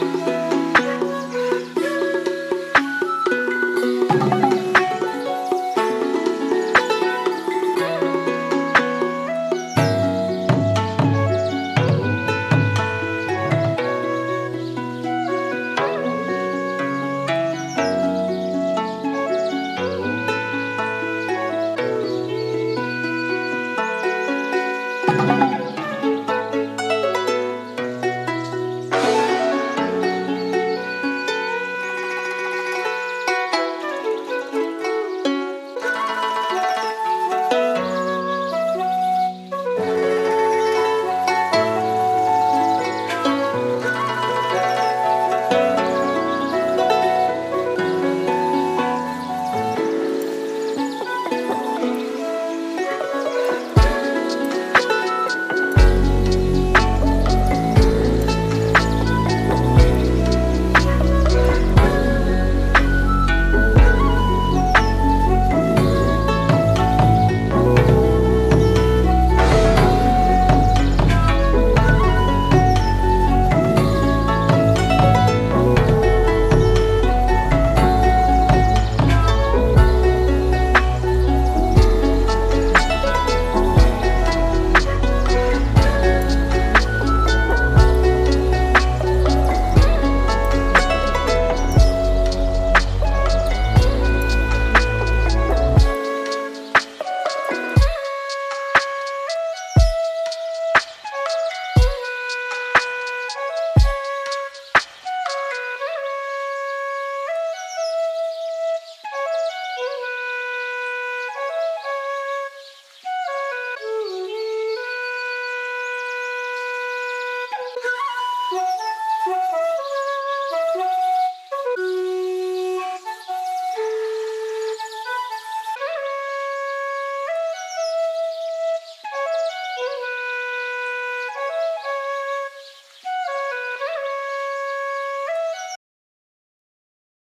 Bye.